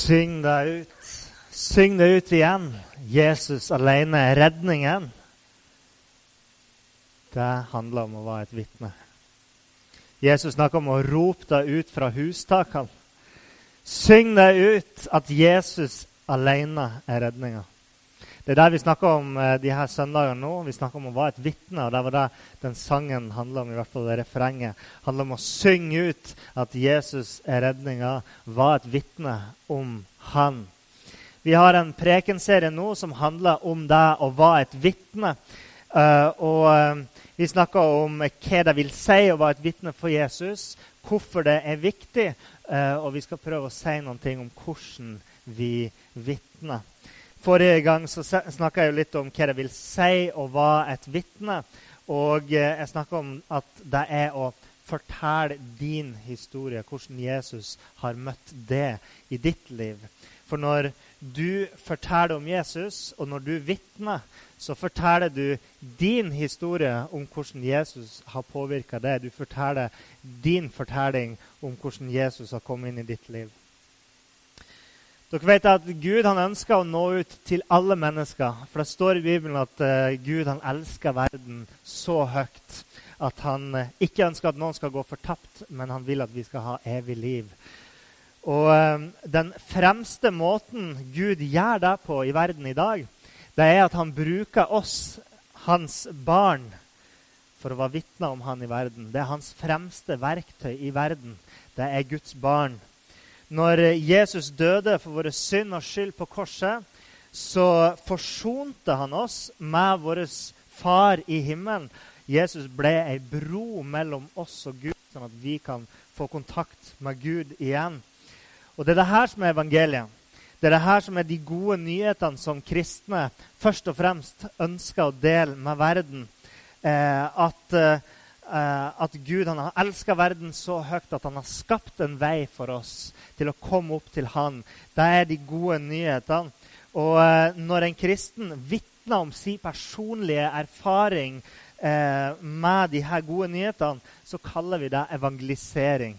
Syng det ut. Syng det ut igjen. Jesus alene er redningen. Det handler om å være et vitne. Jesus snakker om å rope det ut fra hustakene. Syng det ut at Jesus alene er redninga. Det er der vi snakker om eh, de her søndagene nå. Vi snakker om å være et vitne. og Det var det den sangen handla om, i hvert fall det refrenget. handler om å synge ut at Jesus er redninga. Var et vitne om Han. Vi har en prekenserie nå som handler om det å være et vitne. Uh, og uh, vi snakker om hva det vil si å være et vitne for Jesus, hvorfor det er viktig, uh, og vi skal prøve å si noen ting om hvordan vi vitner. Forrige gang så snakka jeg litt om hva det vil si å være et vitne. Og eh, jeg snakka om at det er å fortelle din historie, hvordan Jesus har møtt det i ditt liv. For når du forteller om Jesus, og når du vitner, så forteller du din historie om hvordan Jesus har påvirka det. Du forteller din fortelling om hvordan Jesus har kommet inn i ditt liv. Dere vet at Gud han ønsker å nå ut til alle mennesker. For det står i Bibelen at uh, Gud han elsker verden så høyt at han uh, ikke ønsker at noen skal gå fortapt, men han vil at vi skal ha evig liv. Og uh, Den fremste måten Gud gjør det på i verden i dag, det er at han bruker oss, hans barn, for å være vitner om han i verden. Det er hans fremste verktøy i verden. Det er Guds barn. Når Jesus døde for våre synd og skyld på korset, så forsonte han oss med vår Far i himmelen. Jesus ble ei bro mellom oss og Gud, sånn at vi kan få kontakt med Gud igjen. Og Det er det her som er evangeliet. Det er det her som er de gode nyhetene som kristne først og fremst ønsker å dele med verden. Eh, at eh, at Gud han har elska verden så høyt at han har skapt en vei for oss til å komme opp til Han. Det er de gode nyhetene. Og uh, når en kristen vitner om sin personlige erfaring eh, med de her gode nyhetene, så kaller vi det evangelisering.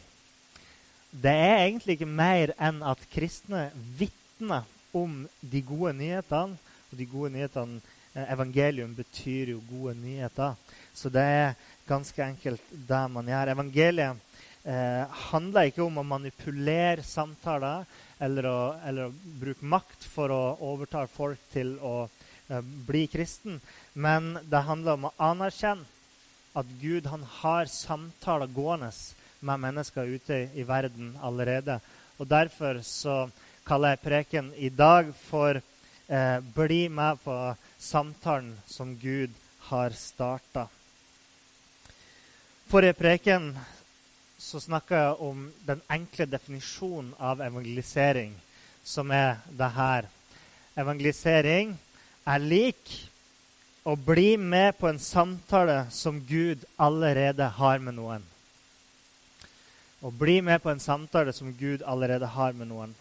Det er egentlig ikke mer enn at kristne vitner om de gode nyhetene. Og de gode nyhetene, Evangelium betyr jo gode nyheter. Så det er ganske enkelt det man gjør. Evangeliet eh, handler ikke om å manipulere samtaler eller å, eller å, bruke makt for å overta folk til å eh, bli kristen. Men det handler om å anerkjenne at Gud har samtaler gående med mennesker ute i verden allerede. Og Derfor så kaller jeg preken i dag for eh, 'Bli med på samtalen som Gud har starta' forrige preken så snakka jeg om den enkle definisjonen av evangelisering, som er det her. Evangelisering er lik å bli med på en samtale som Gud allerede har med noen. Å bli med på en samtale som Gud allerede har med noen.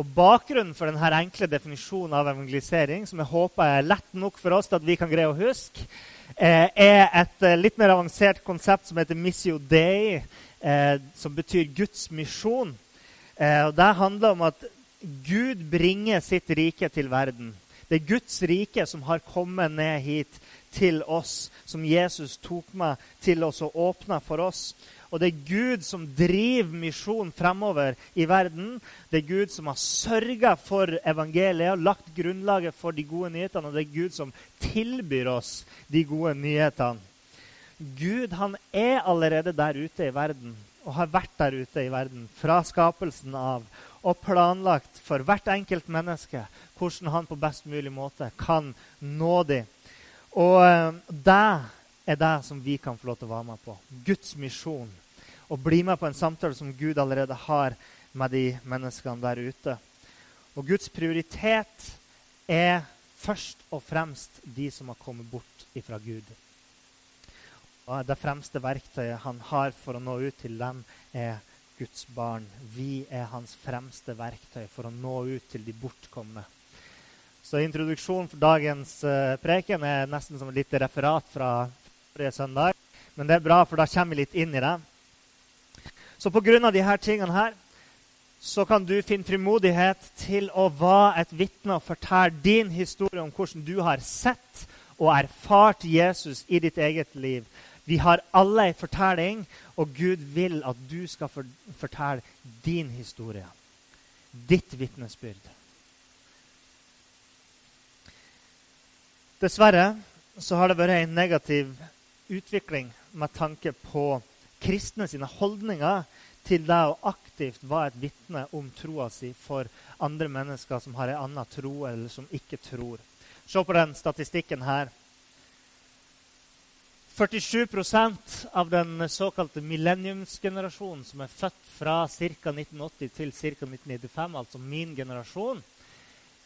Og Bakgrunnen for denne enkle definisjonen av evangelisering, som jeg håper er lett nok for oss til at vi kan greie å huske, Eh, er et eh, litt mer avansert konsept som heter Missio Dei, eh, som betyr Guds misjon. og Det handler om at Gud bringer sitt rike til verden. Det er Guds rike som har kommet ned hit til oss, som Jesus tok med til oss og åpna for oss. Og det er Gud som driver misjonen fremover i verden. Det er Gud som har sørga for evangeliet og lagt grunnlaget for de gode nyhetene. Og det er Gud som tilbyr oss de gode nyhetene. Gud han er allerede der ute i verden og har vært der ute i verden fra skapelsen av og planlagt for hvert enkelt menneske hvordan han på best mulig måte kan nå dem. Og eh, det er det som vi kan få lov til å være med på. Guds misjon. Å bli med på en samtale som Gud allerede har med de menneskene der ute. Og Guds prioritet er først og fremst de som har kommet bort ifra Gud. Og Det fremste verktøyet han har for å nå ut til dem, er Guds barn. Vi er hans fremste verktøy for å nå ut til de bortkomne. Så introduksjonen for dagens uh, preken er nesten som et lite referat fra forrige søndag. Men det er bra, for da kommer vi litt inn i det. Så pga. disse tingene her så kan du finne frimodighet til å være et vitne og fortelle din historie om hvordan du har sett og erfart Jesus i ditt eget liv. Vi har alle en fortelling, og Gud vil at du skal fortelle din historie. Ditt vitnesbyrd. Dessverre så har det vært en negativ utvikling med tanke på kristne sine holdninger til det å aktivt være et vitne om troa si for andre mennesker som har en annen tro, eller som ikke tror. Se på den statistikken her. 47% av den såkalte millenniumsgenerasjonen, som er født fra ca. 1980 til ca. 1995, altså min generasjon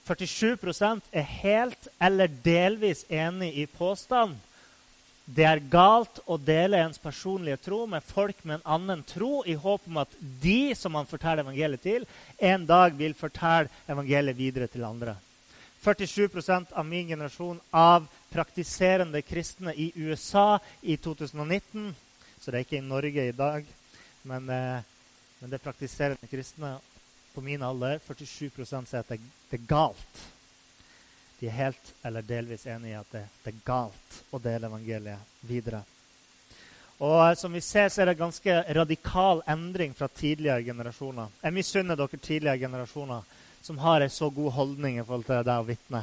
47% er helt eller delvis enig i påstanden det er galt å dele ens personlige tro med folk med en annen tro, i håp om at de som man forteller evangeliet til, en dag vil fortelle evangeliet videre til andre. 47% av min generasjon av praktiserende kristne i USA i 2019 Så det er ikke i Norge i dag, men, eh, men det er praktiserende kristne på min alder. 47 sier at det, det er galt de er helt eller delvis enig i at det, det, er galt å dele evangeliet videre. Og som vi ser, så er det ganske radikal endring fra tidligere generasjoner. Jeg misunner dere tidligere generasjoner som har en så god holdning i forhold til det å vitne.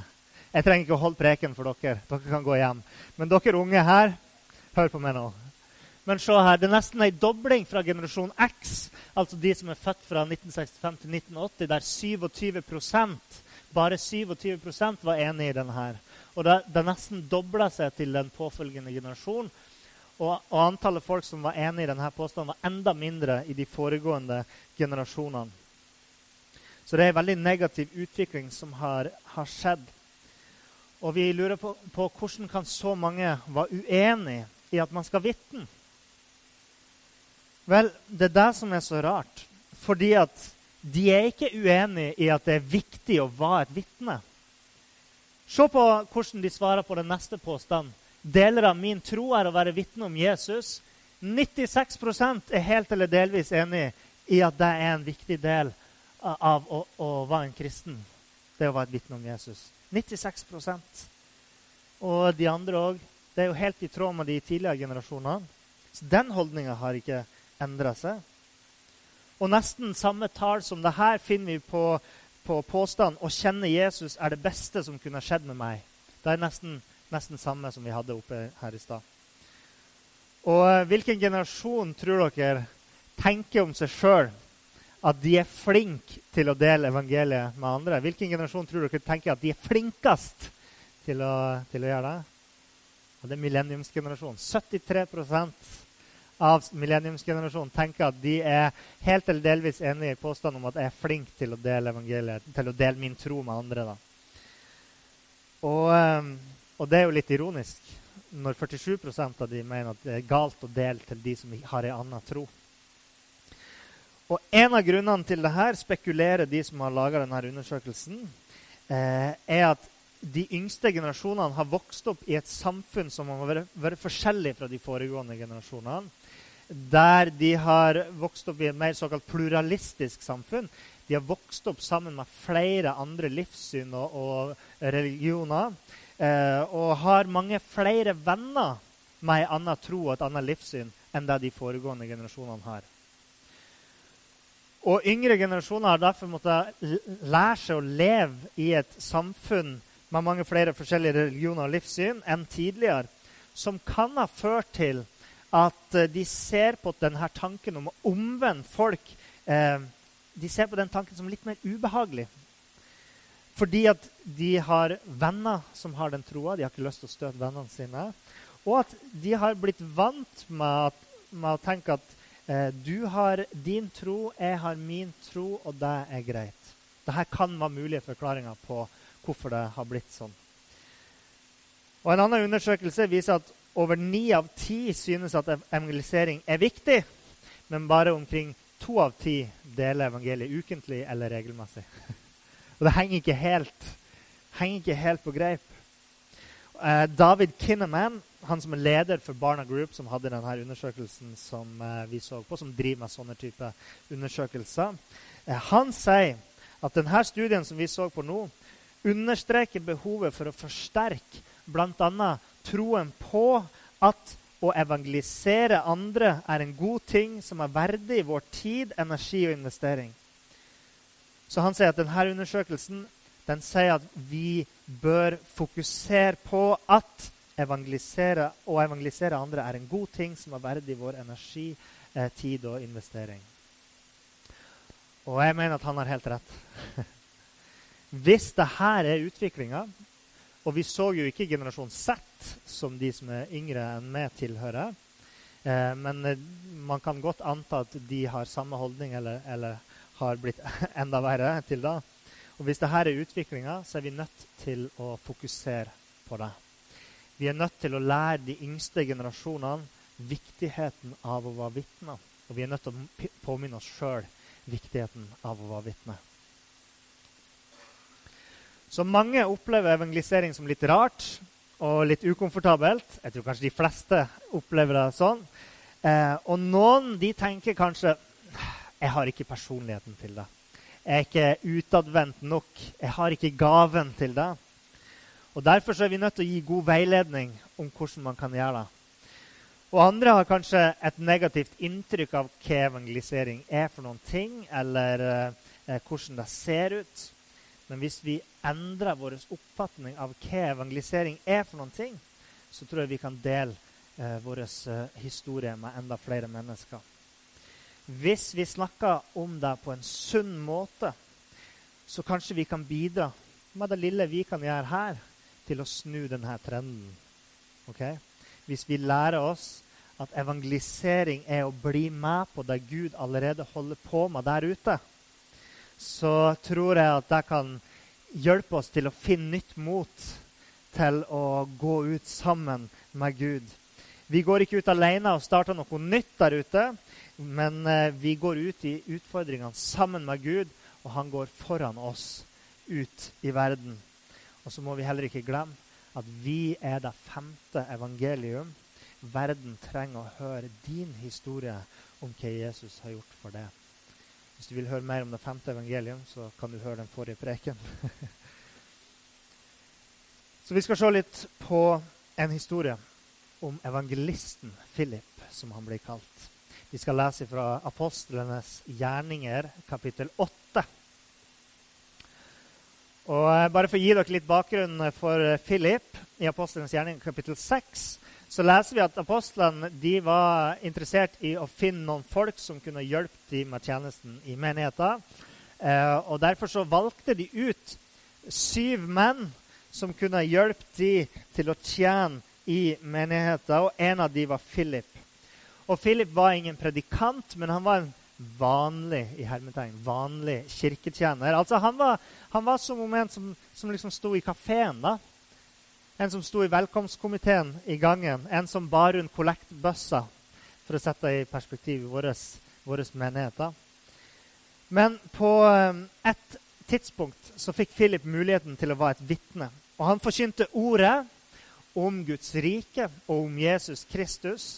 Jeg trenger ikke å holde preken for dere. Dere kan gå hjem. Men dere unge her, hør på meg nå. Men se her, det er nesten en dobling fra generasjon X, altså de som er født fra 1965 til 1980, der 27 bare 27% var enig i denne. her. Og det, det nesten dobla seg til den påfølgende generasjon. Og, og, antallet folk som var enig i denne påstanden, var enda mindre i de foregående generasjonene. Så det er en veldig negativ utvikling som har, har skjedd. Og vi lurer på, på, hvordan kan så mange være uenig i at man skal vitne? Vel, det er det som er så rart. Fordi at de er ikke uenige i at det er viktig å være et vitne. Se på hvordan de svarer på den neste påstanden. Deler av min tro er å være vitne om Jesus. 96% er helt eller delvis enig i at det er en viktig del av å, å være en kristen. Det å være et vitne om Jesus. 96% Og de andre òg. Det er jo helt i tråd med de tidligere generasjonene. Så den holdninga har ikke endra seg. Og nesten samme tall som det her finner vi på, på påstanden 'Å kjenne Jesus er det beste som kunne skjedd med meg'. Det er nesten, nesten samme som vi hadde oppe her i stad. Og eh, hvilken generasjon tror dere tenker om seg sjøl at de er flinke til å dele evangeliet med andre? Hvilken generasjon tror dere tenker at de er flinkest til å, til å gjøre det? Og det er millenniumsgenerasjonen. 73 av millenniumsgenerasjonen tenker at de er helt eller delvis enig i påstanden om at jeg er flink til å dele evangeliet, til å dele min tro med andre. Og, ehm, og det er jo litt ironisk når 47% av de mener at det er galt å dele til de som har en annen tro. Og En av grunnene til det her spekulerer de som har laga undersøkelsen, eh, er at de yngste generasjonene har vokst opp i et samfunn som har vært forskjellig fra de foregående generasjonene der de har vokst opp i et mer såkalt pluralistisk samfunn. De har vokst opp sammen med flere andre livssyn og, og religioner. Eh, og har mange flere venner med en annen tro og et annet livssyn enn det de foregående generasjonene har. Og Yngre generasjoner har derfor måttet lære seg å leve i et samfunn med mange flere forskjellige religioner og livssyn enn tidligere, som kan ha ført til at eh, de ser på denne tanken om å omvende folk eh, De ser på den tanken som litt mer ubehagelig. Fordi at de har venner som har den troa. De har ikke lyst til å støte vennene sine. Og at de har blitt vant med, med å tenke at eh, du har din tro, jeg har min tro, og det er greit. Dette kan være mulige forklaringer på hvorfor det har blitt sånn. Og En annen undersøkelse viser at over ni av ti synes at evangelisering er viktig, men bare omkring to av ti deler evangeliet ukentlig eller regelmessig. Og det henger ikke helt, henger ikke helt på greip. Eh, David Kinnaman, han som er leder for Barna Group, som hadde denne undersøkelsen som eh, vi så på, som driver med sånne type undersøkelser, eh, han sier at denne studien som vi så på nå, understreker behovet for å forsterke bl.a. troen på at å evangelisere andre er en god ting som er verdig vår tid, energi og investering. Så han sier at denne undersøkelsen den sier at vi bør fokusere på at evangelisere, å evangelisere andre er en god ting som er verdig vår energi, eh, tid og investering. Og jeg mener at han har helt rett. Hvis dette er utviklinga, og vi så jo ikke generasjon Z, som de som er yngre enn meg tilhører. Eh, men eh, man kan godt anta at de har samme holdning eller, eller har blitt enda verre til da. Og hvis dette er utviklinga, så er vi nødt til å fokusere på det. Vi er nødt til å lære de yngste generasjonene viktigheten av å være vitne. Og vi er nødt til å påminne oss sjøl viktigheten av å være vitne. Så mange opplever evangelisering som litt rart og litt ukomfortabelt. Jeg tror kanskje de fleste opplever det sånn. Eh, og noen de tenker kanskje jeg har ikke personligheten til det. Jeg er ikke utadvendt nok. Jeg har ikke gaven til det. Og Derfor er vi nødt til å gi god veiledning om hvordan man kan gjøre det. Og andre har kanskje et negativt inntrykk av hva evangelisering er for noen ting, eller eh, hvordan det ser ut. Men hvis vi endrer vår oppfatning av hva evangelisering er for noen ting, så tror jeg vi kan dele eh, vår eh, historie med enda flere mennesker. Hvis vi snakker om det på en sunn måte, så kanskje vi kan bidra med det lille vi kan gjøre her, til å snu denne trenden. Okay? Hvis vi lærer oss at evangelisering er å bli med på det Gud allerede holder på med der ute, så tror jeg at det kan hjelpe oss til å finne nytt mot til å gå ut sammen med Gud. Vi går ikke ut alene og starter noe nytt der ute, men eh, vi går ut i utfordringene sammen med Gud, og han går foran oss ut i verden. Og så må vi heller ikke glemme at vi er det femte evangelium. Verden trenger å høre din historie om hva Jesus har gjort for deg. Hvis du vil høre mer om det femte evangelium, så kan du høre den forrige preken. så vi skal se litt på en historie om evangelisten Philip, som han blir kalt. Vi skal lese fra Apostlenes gjerninger, kapittel 8. Og eh, bare for å gi dere litt bakgrunn for Philip i Apostlenes gjerninger, kapittel 6, så leser vi at apostlene de var interessert i å finne noen folk som kunne hjelpe dem med tjenesten i menigheten. Eh, og Derfor så valgte de ut syv menn som kunne hjelpe dem til å tjene i menigheten. Og en av dem var Philip. Og Philip var ingen predikant, men han var en vanlig i hermetegn, vanlig kirketjener. Altså Han var, han var som om en som, som liksom sto i kafeen. da, en som sto i velkomstkomiteen i gangen. En som bar rundt kollektbøssa, for å sette det i perspektiv i våre menigheter. Men på eh, et tidspunkt så fikk Philip muligheten til å være et vitne. Og han forkynte ordet om Guds rike og om Jesus Kristus.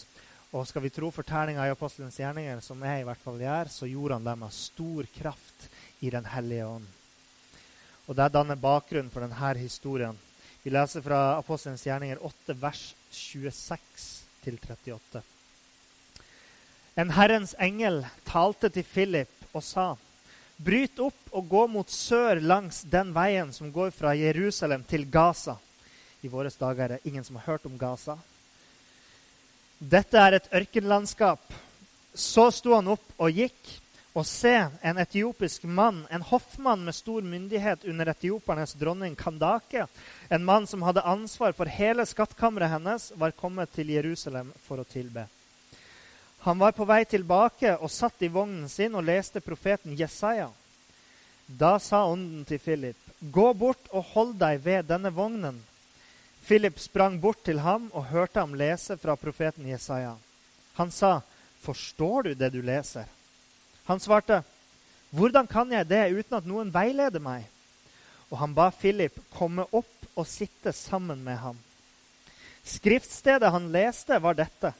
Og skal vi tro fortellinga i Apostelens gjerninger, som jeg i hvert fall gjør, så gjorde han det med stor kraft i Den hellige ånd. Og Det danner bakgrunnen for denne historien vi leser fra Apostelens gjerninger 8, vers 26-38. En Herrens engel talte til Philip og sa:" Bryt opp og gå mot sør langs den veien som går fra Jerusalem til Gaza. I våre dager er det ingen som har hørt om Gaza. Dette er et ørkenlandskap. Så sto han opp og gikk. Og se, en etiopisk mann, en hoffmann med stor myndighet under etiopernes dronning Kandake, en mann som hadde ansvar for hele skattkammeret hennes, var kommet til Jerusalem for å tilbe. Han var på vei tilbake og satt i vognen sin og leste profeten Jesaja. Da sa ånden til Philip, 'Gå bort og hold deg ved denne vognen.' Philip sprang bort til ham og hørte ham lese fra profeten Jesaja. Han sa, 'Forstår du det du leser?' Han svarte, 'Hvordan kan jeg det uten at noen veileder meg?' Og han ba Philip komme opp og sitte sammen med ham. Skriftstedet han leste, var dette.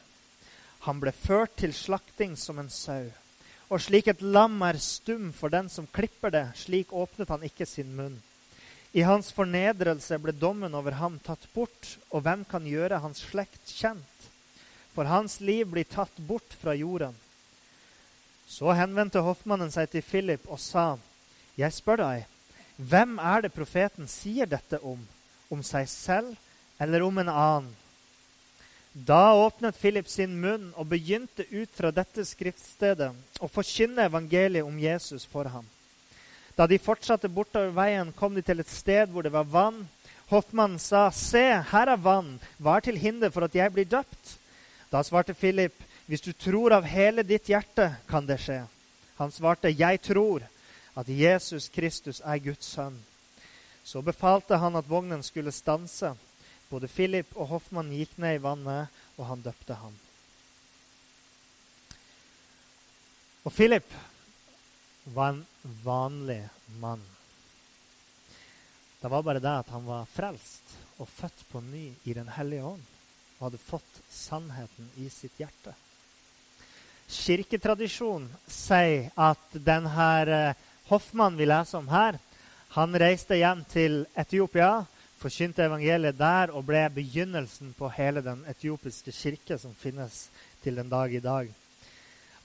Han ble ført til slakting som en sau. Og slik et lam er stum for den som klipper det, slik åpnet han ikke sin munn. I hans fornedrelse ble dommen over ham tatt bort, og hvem kan gjøre hans slekt kjent? For hans liv blir tatt bort fra jorden. Så henvendte hoffmannen seg til Philip og sa, Jeg spør deg, hvem er det profeten sier dette om? Om seg selv eller om en annen? Da åpnet Philip sin munn og begynte ut fra dette skriftstedet å forkynne evangeliet om Jesus for ham. Da de fortsatte bortover veien, kom de til et sted hvor det var vann. Hoffmannen sa, 'Se, her er vann. Hva er til hinder for at jeg blir døpt?' Da svarte Philip, 'Hvis du tror av hele ditt hjerte, kan det skje.' Han svarte, 'Jeg tror at Jesus Kristus er Guds sønn.' Så befalte han at vognen skulle stanse. Både Philip og Hoffmann gikk ned i vannet, og han døpte ham. Og Philip var en vanlig mann. Det var bare det at han var frelst og født på ny i Den hellige ånd og hadde fått sannheten i sitt hjerte. Kirketradisjonen sier at denne eh, Hoffmann vi leser om her, han reiste hjem til Etiopia forkynte evangeliet der og ble begynnelsen på hele den etiopiske kirke som finnes til den dag i dag.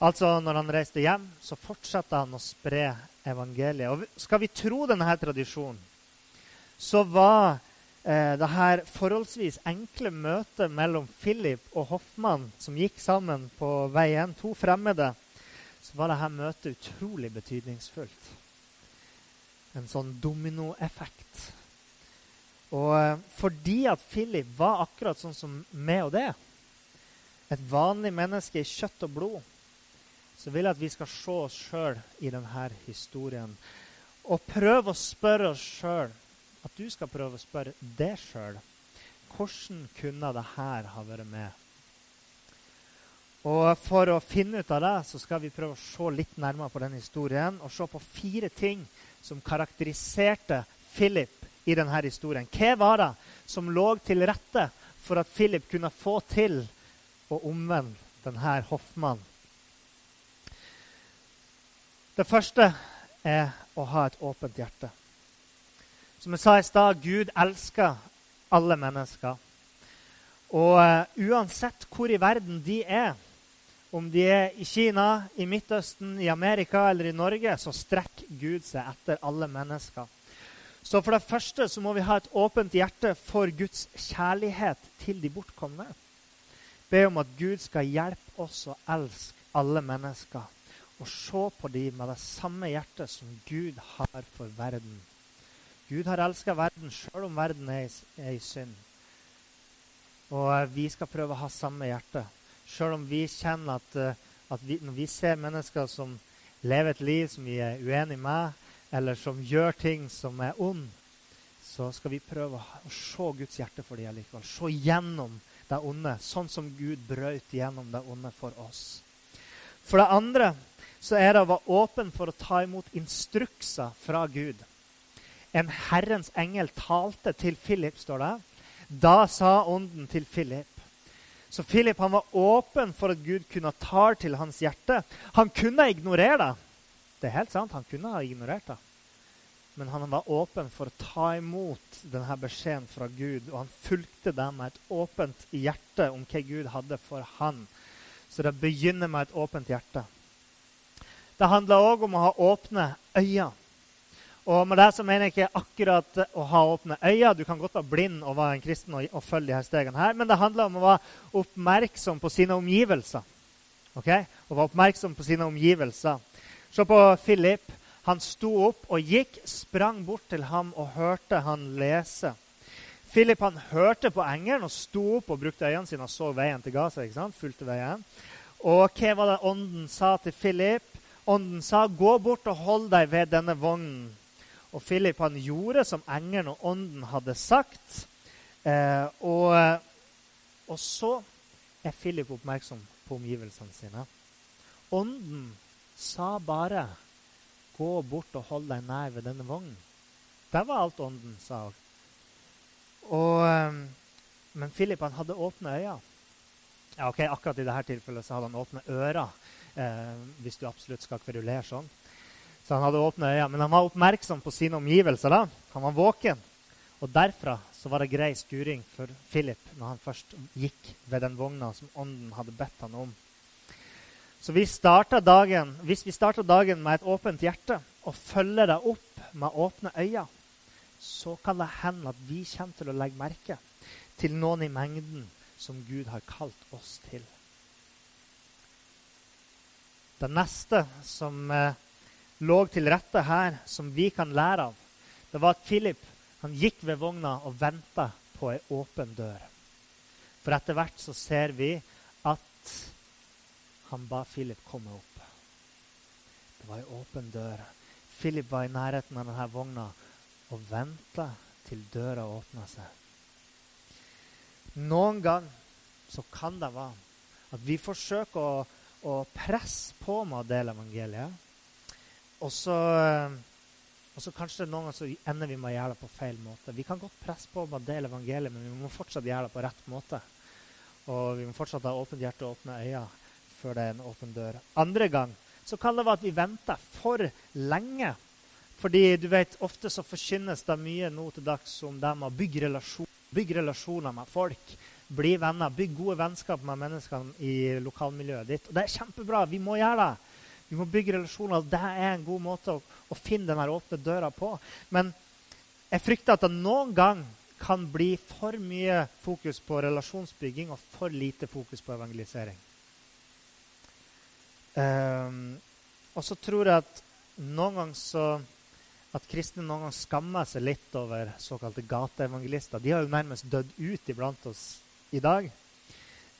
Altså, når han reiste hjem, så fortsatte han å spre evangeliet. Og skal vi tro denne tradisjonen, så var eh, det forholdsvis enkle møtet mellom Philip og Hoffmann, som gikk sammen på veien, to fremmede, så var dette møtet utrolig betydningsfullt. En sånn dominoeffekt og eh, fordi at Philip var akkurat sånn som meg og det, et vanlig menneske i kjøtt og blod, så vil jeg at vi skal se oss sjøl i denne historien. Og prøve å spørre oss sjøl, at du skal prøve å spørre deg sjøl, hvordan kunne det her ha vært med? Og For å finne ut av det så skal vi prøve å se litt nærmere på den historien og se på fire ting som karakteriserte Philip i denne historien. Hva var det som lå til rette for at Philip kunne få til å omvende denne hoffmannen? Det første er å ha et åpent hjerte. Som jeg sa i stad, Gud elsker alle mennesker. Og uh, uansett hvor i verden de er, om de er i Kina, i Midtøsten, i Amerika eller i Norge, så strekker Gud seg etter alle mennesker. Så for det første så må vi ha et åpent hjerte for Guds kjærlighet til de bortkomne. Be om at Gud skal hjelpe oss å elske alle mennesker og se på dem med det samme hjertet som Gud har for verden. Gud har elska verden sjøl om verden er i, synd. Og eh, vi skal prøve å ha samme hjerte. Sjøl om vi kjenner at, eh, at vi, når vi ser mennesker som lever et liv som vi er uenig med, eller som gjør ting som er ond, så skal vi prøve å se Guds hjerte for dem likevel. Se gjennom det onde, sånn som Gud brøt gjennom det onde for oss. For det andre så er det å være åpen for å ta imot instrukser fra Gud. En Herrens engel talte til Philip, står det. Da sa ånden til Philip. Så Philip han var åpen for at Gud kunne ta til hans hjerte. Han kunne ignorere det. Det er helt sant, han kunne ha ignorert det. Men han var åpen for å ta imot denne beskjeden fra Gud, og han fulgte det med et åpent hjerte om hva Gud hadde for han. Så det begynner med et åpent hjerte. Det handler òg om å ha åpne øyne. Og med det så mener jeg ikke akkurat å ha åpne øyne. Du kan godt være blind og være en kristen og, og følge her stegene her, men det handler om å være oppmerksom på sine omgivelser. Okay? Å være oppmerksom på sine omgivelser. Se på Philip. Han sto opp og gikk, sprang bort til ham og hørte han lese. Philip han hørte på engelen og sto opp og brukte øynene sine og så veien til Gaza. ikke sant? Fulgte veien. Og hva var det ånden sa til Philip? Ånden sa, 'Gå bort og hold deg ved denne vognen.' Og Philip han gjorde som engelen og ånden hadde sagt. Eh, og, og, så er Philip oppmerksom på omgivelsene sine. Ånden sa bare 'Gå bort og hold deg nær ved denne vognen'. Det var alt ånden sa. Og, eh, men Philip han hadde åpne øyne. Ja, ok, Akkurat i dette tilfellet så hadde han åpne ører, eh, hvis du absolutt skal kverulere sånn. Så han hadde åpne øyne, Men han var oppmerksom på sine omgivelser. da. Han var våken. Og derfra så var det grei skuring for Philip når han først gikk ved den vogna som ånden hadde bedt han om. Så vi dagen, hvis vi starter dagen med et åpent hjerte og følger det opp med åpne øyne, så kan det hende at vi kommer til å legge merke til noen i mengden som Gud har kalt oss til. Det neste som eh, lå til rette her, som vi kan lære av, det var at Philip han gikk ved vogna og venta på ei åpen dør. For etter hvert så ser vi at han ba Philip komme opp. Det var ei åpen dør. Philip var i nærheten av denne vogna og venta til døra åpna seg. Noen gang så kan det være at vi forsøker å, å presse på med å dele evangeliet. Og så, og så kanskje noen ganger så ender vi med å gjøre det på feil måte. Vi kan godt presse på med å dele evangeliet, men vi må fortsatt gjøre det på rett måte. Og vi må fortsatt ha åpent hjerte og åpne øyne før det er en åpen dør. Andre gang så kan det være at vi venter for lenge fordi du vet, ofte så forkynnes det mye nå til dags om det med å bygge, relasjon, bygge relasjoner med folk. Bli venner, bygge gode vennskap med menneskene i lokalmiljøet ditt. Og det er kjempebra. Vi må gjøre det. Vi må bygge relasjoner. Det er en god måte å, å finne den åpne døra på. Men jeg frykter at det noen gang kan bli for mye fokus på relasjonsbygging og for lite fokus på evangelisering. Um, og så tror jeg at noen ganger så at kristne noen ganger skammer seg litt over såkalte gateevangelister. De har jo nærmest dødd ut iblant oss i dag.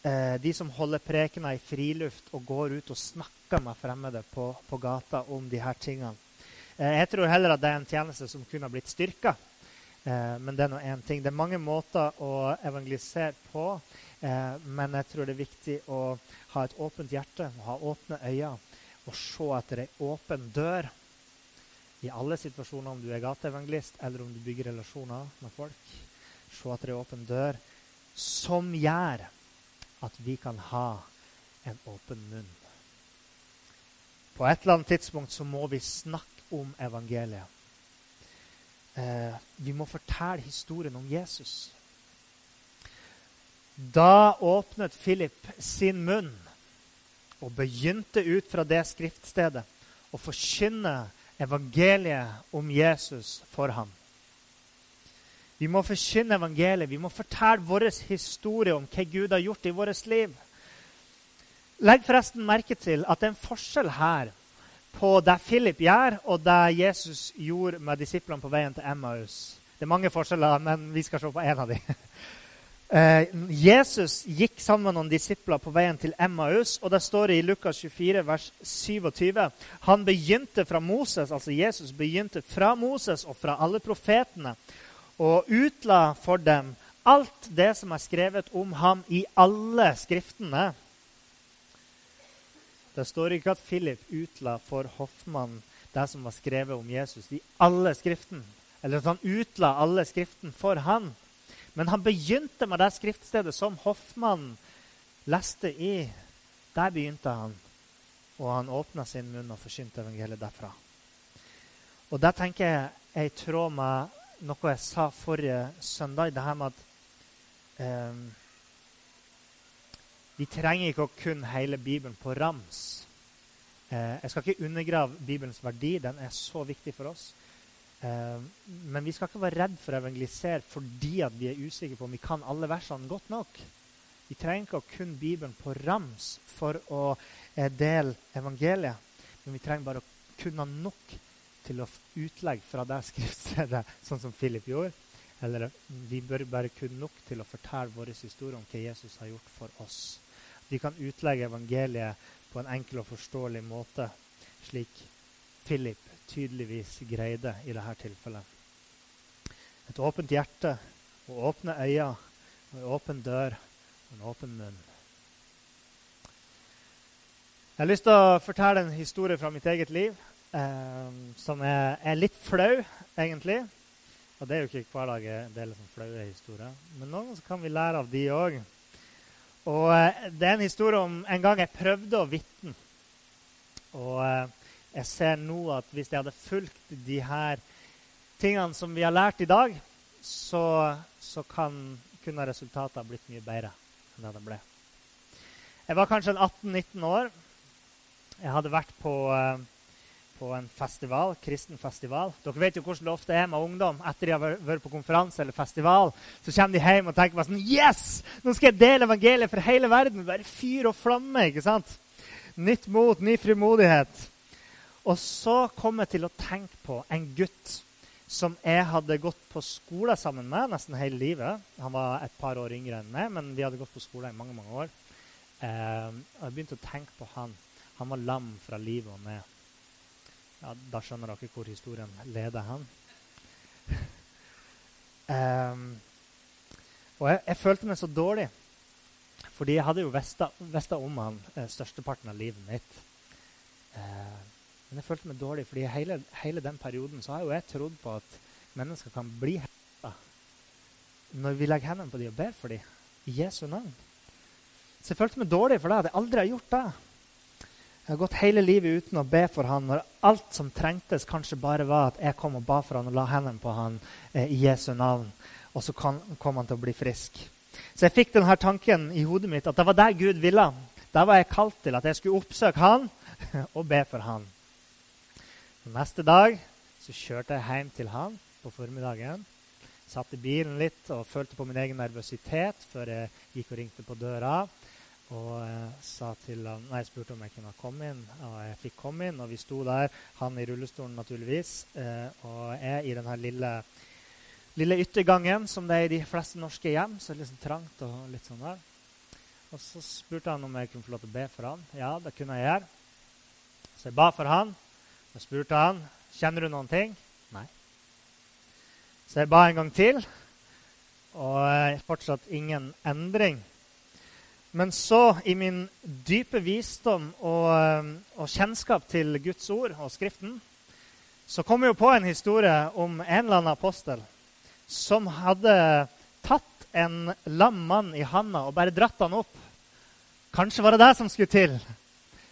Eh, de som holder prekener i friluft og går ut og snakker med fremmede på, på gata om de her tingene. Eh, jeg tror heller at det er en tjeneste som kunne ha blitt styrka. Eh, men det er nå én ting. Det er mange måter å evangelisere på. Eh, men jeg tror det er viktig å ha et åpent hjerte, ha åpne øyne og se etter ei åpen dør i alle situasjoner, om du er gateevangelist eller om du bygger relasjoner med folk. Se at det er åpen dør som gjør at vi kan ha en åpen munn. På et eller annet tidspunkt så må vi snakke om evangeliet. Eh, vi må fortelle historien om Jesus. Da åpnet Philip sin munn og begynte ut fra det skriftstedet å forkynne evangeliet om Jesus for ham. Vi må forkynne evangeliet. Vi må fortelle vår historie om hva Gud har gjort i vårt liv. Legg forresten merke til at det er en forskjell her på det Philip gjør, og det Jesus gjorde med disiplene på veien til Emmaus. Det er mange forskjeller, men vi skal se på én av dem. Eh, Jesus gikk sammen med noen disipler på veien til Emmaus. og Det står i Lukas 24, vers 27. Han begynte fra Moses, altså Jesus begynte fra Moses og fra alle profetene og utla for dem alt det som er skrevet om ham i alle skriftene. Det står ikke at Philip utla for hoffmannen det som var skrevet om Jesus i alle skriftene. Eller at han utla alle skriftene for han. Men han begynte med det skriftstedet som hoffmannen leste i. Der begynte han, og han åpna sin munn og forkynte evangeliet derfra. Og det tenker jeg er i tråd med noe jeg sa forrige søndag. det her med at eh, Vi trenger ikke å kunne hele Bibelen på rams. Eh, jeg skal ikke undergrave Bibelens verdi. Den er så viktig for oss. Eh, men vi skal ikke være redd for å evangelisere fordi vi er usikre på om vi kan alle versene godt nok. Vi trenger ikke å kunne Bibelen på rams for å eh, dele evangeliet. Men vi trenger bare å kunne nok til å utlegge fra det skriftstedet, sånn som Philip gjorde. Eller vi bør bare kunne nok til å fortelle vår historie om hva Jesus har gjort for oss. vi kan utlegge evangeliet på en enkel og forståelig måte, slik Philip tydeligvis greide i dette tilfellet. Et åpent hjerte og åpne øyne og en åpen dør og en åpen munn. Jeg har lyst til å fortelle en historie fra mitt eget liv eh, som er, er, litt flau, egentlig. Og det er jo ikke hver dag det er liksom flaue historier. Men noen kan vi lære av de òg. Og eh, det er en historie om en gang jeg prøvde å vitne. Og eh, jeg ser nå at hvis jeg hadde fulgt de her tingene som vi har lært i dag, så, så kan, kunne resultatet ha blitt mye bedre enn det det ble. Jeg var kanskje 18-19 år. Jeg hadde vært på, uh, på en festival, kristen festival. Dere vet jo hvordan det ofte er med ungdom. Etter de har vært på konferanse eller festival, så kommer de hjem og tenker bare sånn Yes! Nå skal jeg dele evangeliet for hele verden! Bare fyr og flamme. ikke sant? Nytt mot, ny frimodighet. Og så kom jeg til å tenke på en gutt som jeg hadde gått på skole sammen med nesten hele livet. Han var et par år yngre enn meg, men vi hadde gått på skole i mange mange år. Eh, og jeg begynte å tenke på han. Han var lam fra livet og ned. Ja, da skjønner dere hvor historien leder han. um, og jeg, jeg, følte meg så dårlig, fordi jeg hadde jo visst om han eh, størsteparten av livet mitt. Uh, men jeg følte meg dårlig, fordi hele, hele, den perioden så har jo jeg trodd på at mennesker kan bli helta når vi legger hendene på dem og ber for dem i Jesu navn. Så jeg følte meg dårlig for det. Jeg hadde aldri gjort det. Jeg har gått hele livet uten å be for han, når alt som trengtes, kanskje bare var at jeg kom og ba for han og la hendene på han eh, i Jesu navn. Og så kan, kom han til å bli frisk. Så jeg fikk denne tanken i hodet mitt at det var der Gud ville. Der var jeg kalt til at jeg skulle oppsøke han og be for han. Neste dag så kjørte jeg hjem til han på formiddagen. Satt i bilen litt og følte på min egen nervøsitet før jeg gikk og ringte på døra. Og eh, til han, nei, jeg spurte om jeg kunne komme inn, og jeg fikk komme inn. Og vi sto der, han i rullestolen naturligvis, eh, og jeg i denne lille, lille yttergangen som det er i de fleste norske hjem. Så litt sånn trangt og litt sånn der. Og så spurte han om jeg kunne få lov til å be for han. Ja, det kunne jeg gjøre. Så jeg ba for han. Og spurte han kjenner du noen ting. Nei. Så jeg ba en gang til, og eh, fortsatt ingen endring. Men så, i min dype visdom og, eh, og, kjennskap til Guds ord og Skriften, så kom jeg jo på en historie om en eller annen apostel som hadde tatt en lam mann i handa og bare dratt han opp. Kanskje var det det som skulle til.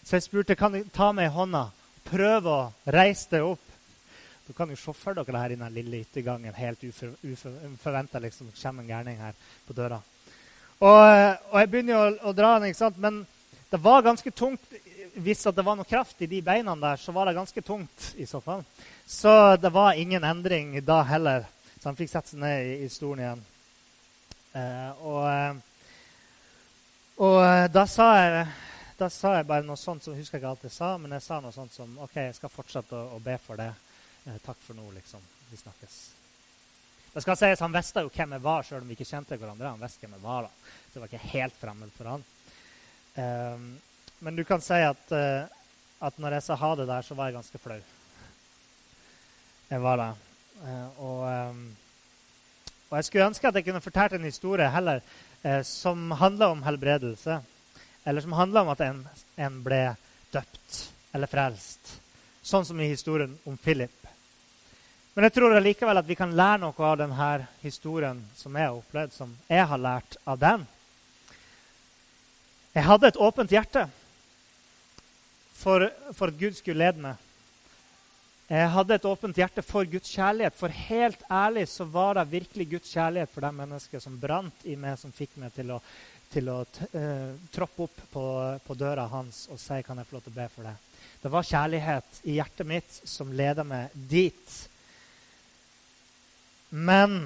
Så jeg spurte kan du ta meg i hånda og prøve å reise deg opp. Du kan jo se for dere det her i den lille yttergangen. Helt uforventa liksom, kommer en gærning her på døra. Og, og, jeg begynner jo å, å, dra den, ikke sant? men det var ganske tungt. Hvis det var noe kraft i de beina der, så var det ganske tungt. i Så fall. Så det var ingen endring da heller. Så han fikk sette seg ned i, i stolen igjen. Eh, og, eh, og eh, da, sa jeg, da sa jeg bare noe sånt som jeg husker ikke alt jeg sa, men jeg sa noe sånt som OK, jeg skal fortsette å, å be for det. Eh, takk for nå, liksom. Vi snakkes. Det skal sies, Han visste jo hvem jeg var, selv om vi ikke kjente hverandre. Han visste hvem jeg var da. Så det var ikke helt fremmed for han. Um, men du kan si at, uh, at når jeg sa ha det der, så var jeg ganske flau. Jeg var det. Uh, og, um, og, jeg skulle ønske at jeg kunne fortalt en historie heller uh, som handla om helbredelse. Eller som handla om at en, en ble døpt eller frelst. Sånn som i historien om Philip. Men jeg tror likevel at vi kan lære noe av denne historien som jeg har opplevd, som jeg har lært av den. Jeg hadde et åpent hjerte for, for at Gud skulle lede meg. Jeg hadde et åpent hjerte for Guds kjærlighet. For helt ærlig så var det virkelig Guds kjærlighet for de mennesker som brant i meg, som fikk meg til å, til å uh, troppe opp på, på, døra hans og si kan jeg få lov til å be for deg. Det var kjærlighet i hjertet mitt som leda meg dit. Men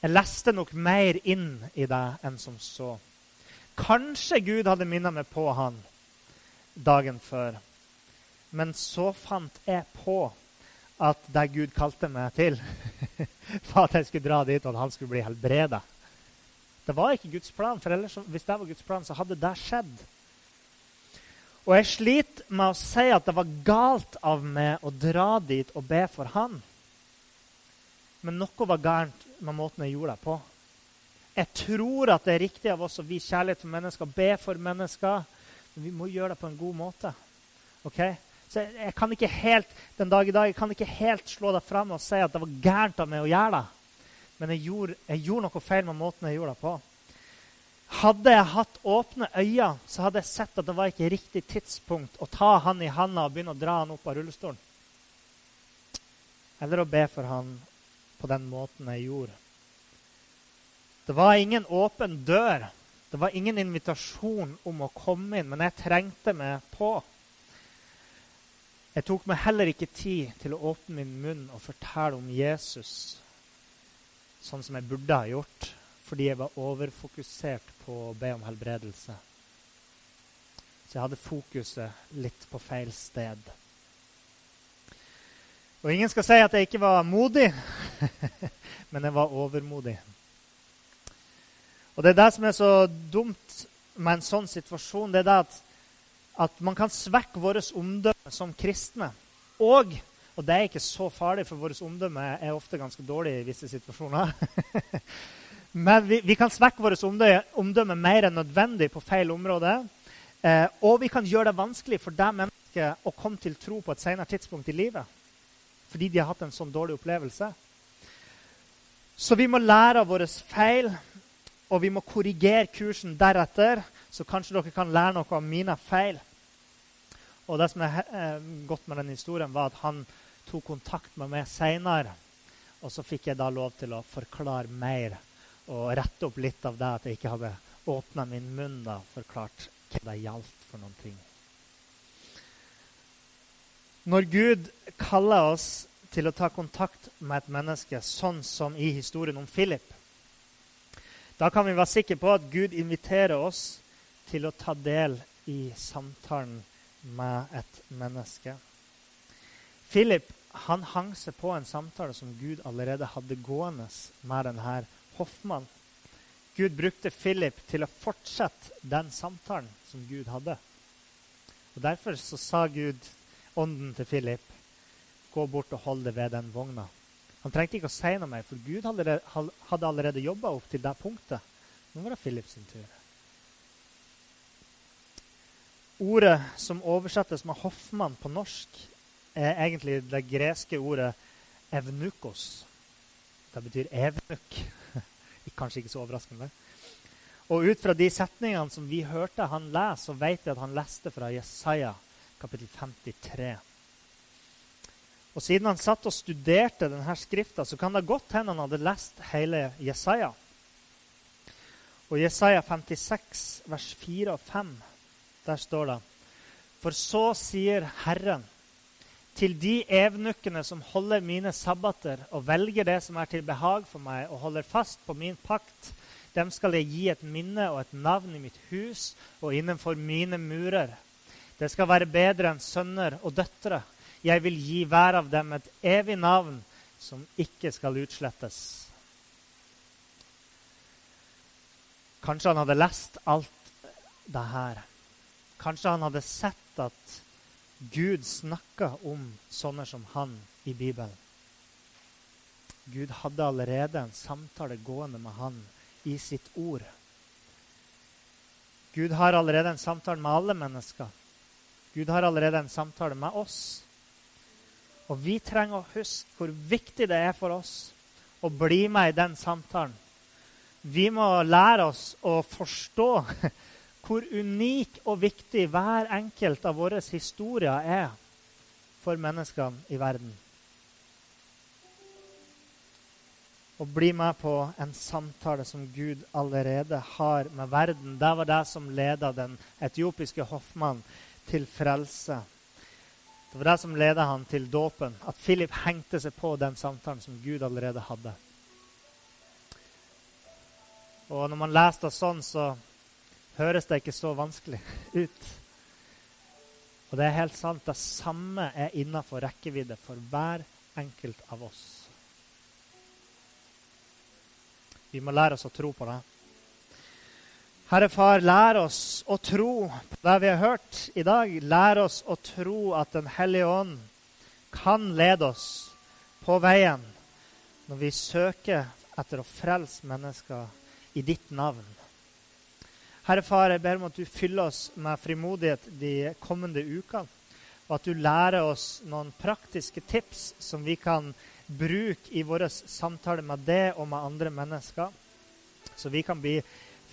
jeg leste nok mer inn i det enn som så. Kanskje Gud hadde minnet meg på han dagen før. Men så fant jeg på at det Gud kalte meg til, var at jeg skulle dra dit, og at han skulle bli helbreda. Det var ikke Guds plan, for ellers, hvis det var Guds plan, så hadde det skjedd. Og jeg sliter med å si at det var galt av meg å dra dit og be for han. Men noe var gærent med måten jeg gjorde det på. Jeg tror at det er riktig av oss å vise kjærlighet for mennesker, be for mennesker. Men vi må gjøre det på en god måte. Ok? Så jeg, jeg, kan ikke helt den dag i dag, jeg kan ikke helt slå det fram og si at det var gærent av meg å gjøre det. Men jeg gjorde, jeg gjorde noe feil med måten jeg gjorde det på. Hadde jeg hatt åpne øyne, så hadde jeg sett at det var ikke riktig tidspunkt å ta han i handa og begynne å dra han opp av rullestolen. Eller å be for han på den måten jeg gjorde. Det var ingen åpen dør. Det var ingen invitasjon om å komme inn, men jeg trengte meg på. Jeg tok meg heller ikke tid til å åpne min munn og fortelle om Jesus sånn som jeg burde ha gjort fordi jeg var overfokusert på å be om helbredelse. Så jeg hadde fokuset litt på feil sted. Og ingen skal si at jeg ikke var modig, men jeg var overmodig. Og det er det som er så dumt med en sånn situasjon. det er det at, at man kan svekke vårt omdømme som kristne. Og og det er ikke så farlig, for vårt omdømme er ofte ganske dårlig i visse situasjoner. Men vi, vi kan svekke vårt omdømme mer enn nødvendig på feil område. Eh, og vi kan gjøre det vanskelig for det mennesket å komme til tro på et senere tidspunkt i livet. Fordi de har hatt en sånn dårlig opplevelse. Så vi må lære av våre feil, og vi må korrigere kursen deretter. Så kanskje dere kan lære noe av mine feil. Og det som er eh, godt med den historien, var at han tok kontakt med meg seinere. Og så fikk jeg da lov til å forklare mer og rette opp litt av det at jeg ikke hadde åpna min munn og forklart hva det gjaldt for noen ting. Når Gud kaller oss til å ta kontakt med et menneske, sånn som i historien om Philip, da kan vi være sikre på at Gud inviterer oss til å ta del i samtalen med et menneske. Philip han hang seg på en samtale som Gud allerede hadde gående med denne hoffmann. Gud brukte Philip til å fortsette den samtalen som Gud hadde. Og Derfor så sa Gud ånden til Philip, gå bort og hold deg ved den vogna. Han trengte ikke å si noe mer, for Gud hadde allerede jobba opp til det punktet. Nå var det Philip sin tur. Ordet som oversettes med 'hoffmann' på norsk, er egentlig det greske ordet 'evnukos'. Det betyr evnuk. Kanskje ikke så overraskende. Og ut fra de setningene som vi hørte han lese, så vet vi at han leste fra Jesaja kapittel 53. Og Siden han satt og studerte denne skrifta, så kan det godt hende han hadde lest hele Jesaja. Og Jesaja 56, vers 4 og 5, der står det For så sier Herren til de evnukkene som holder mine sabbater og velger det som er til behag for meg, og holder fast på min pakt, dem skal jeg gi et minne og et navn i mitt hus og innenfor mine murer. Det skal være bedre enn sønner og døtre. Jeg vil gi hver av dem et evig navn som ikke skal utslettes. Kanskje han hadde lest alt det her. Kanskje han hadde sett at Gud snakka om sånne som han i Bibelen. Gud hadde allerede en samtale gående med han i sitt ord. Gud har allerede en samtale med alle mennesker. Gud har allerede en samtale med oss. Og vi trenger å huske hvor viktig det er for oss å bli med i den samtalen. Vi må lære oss å forstå hvor unik og viktig hver enkelt av våre historier er for menneskene i verden. Å bli med på en samtale som Gud allerede har med verden. Det var det som leda den etiopiske hoffmannen til frelse. Det var det som ledet han til dåpen. At Philip hengte seg på den samtalen som Gud allerede hadde. Og når man leser det sånn, så høres det ikke så vanskelig ut. Og det er helt sant. Det samme er innafor rekkevidde for hver enkelt av oss. Vi må lære oss å tro på det. Herre Far, lær oss å tro på det vi har hørt i dag. Lær oss å tro at Den hellige ånd kan lede oss på veien når vi søker etter å frelse mennesker i ditt navn. Herre Far, jeg ber om at du fyller oss med frimodighet de kommende ukene. Og at du lærer oss noen praktiske tips som vi kan bruke i våre samtaler med deg og med andre mennesker. Så vi kan bli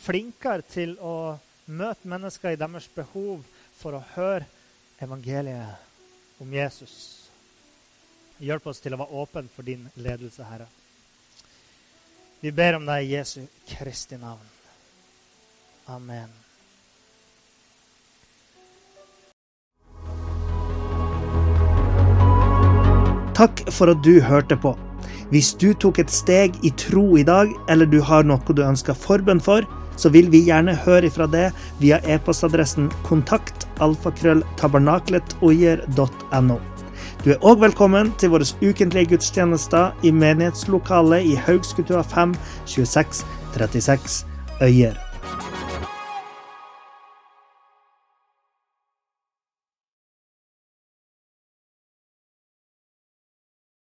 flinkere til å møte mennesker i deres behov for å høre evangeliet om Jesus. Hjelp oss til å være åpne for din ledelse, Herre. Vi ber om deg i Jesu Kristi navn. Amen. Takk for at du hørte på. Hvis du tok et steg i tro i dag, eller du har noe du ønsker forbønn for, så vil vi gjerne høre ifra det via e-postadressen kontakt alfakrølltabernakletoier.no. Du er òg velkommen til våre ukentlige gudstjenester i menighetslokalet i Haugskutua 5 26 36 Øyer.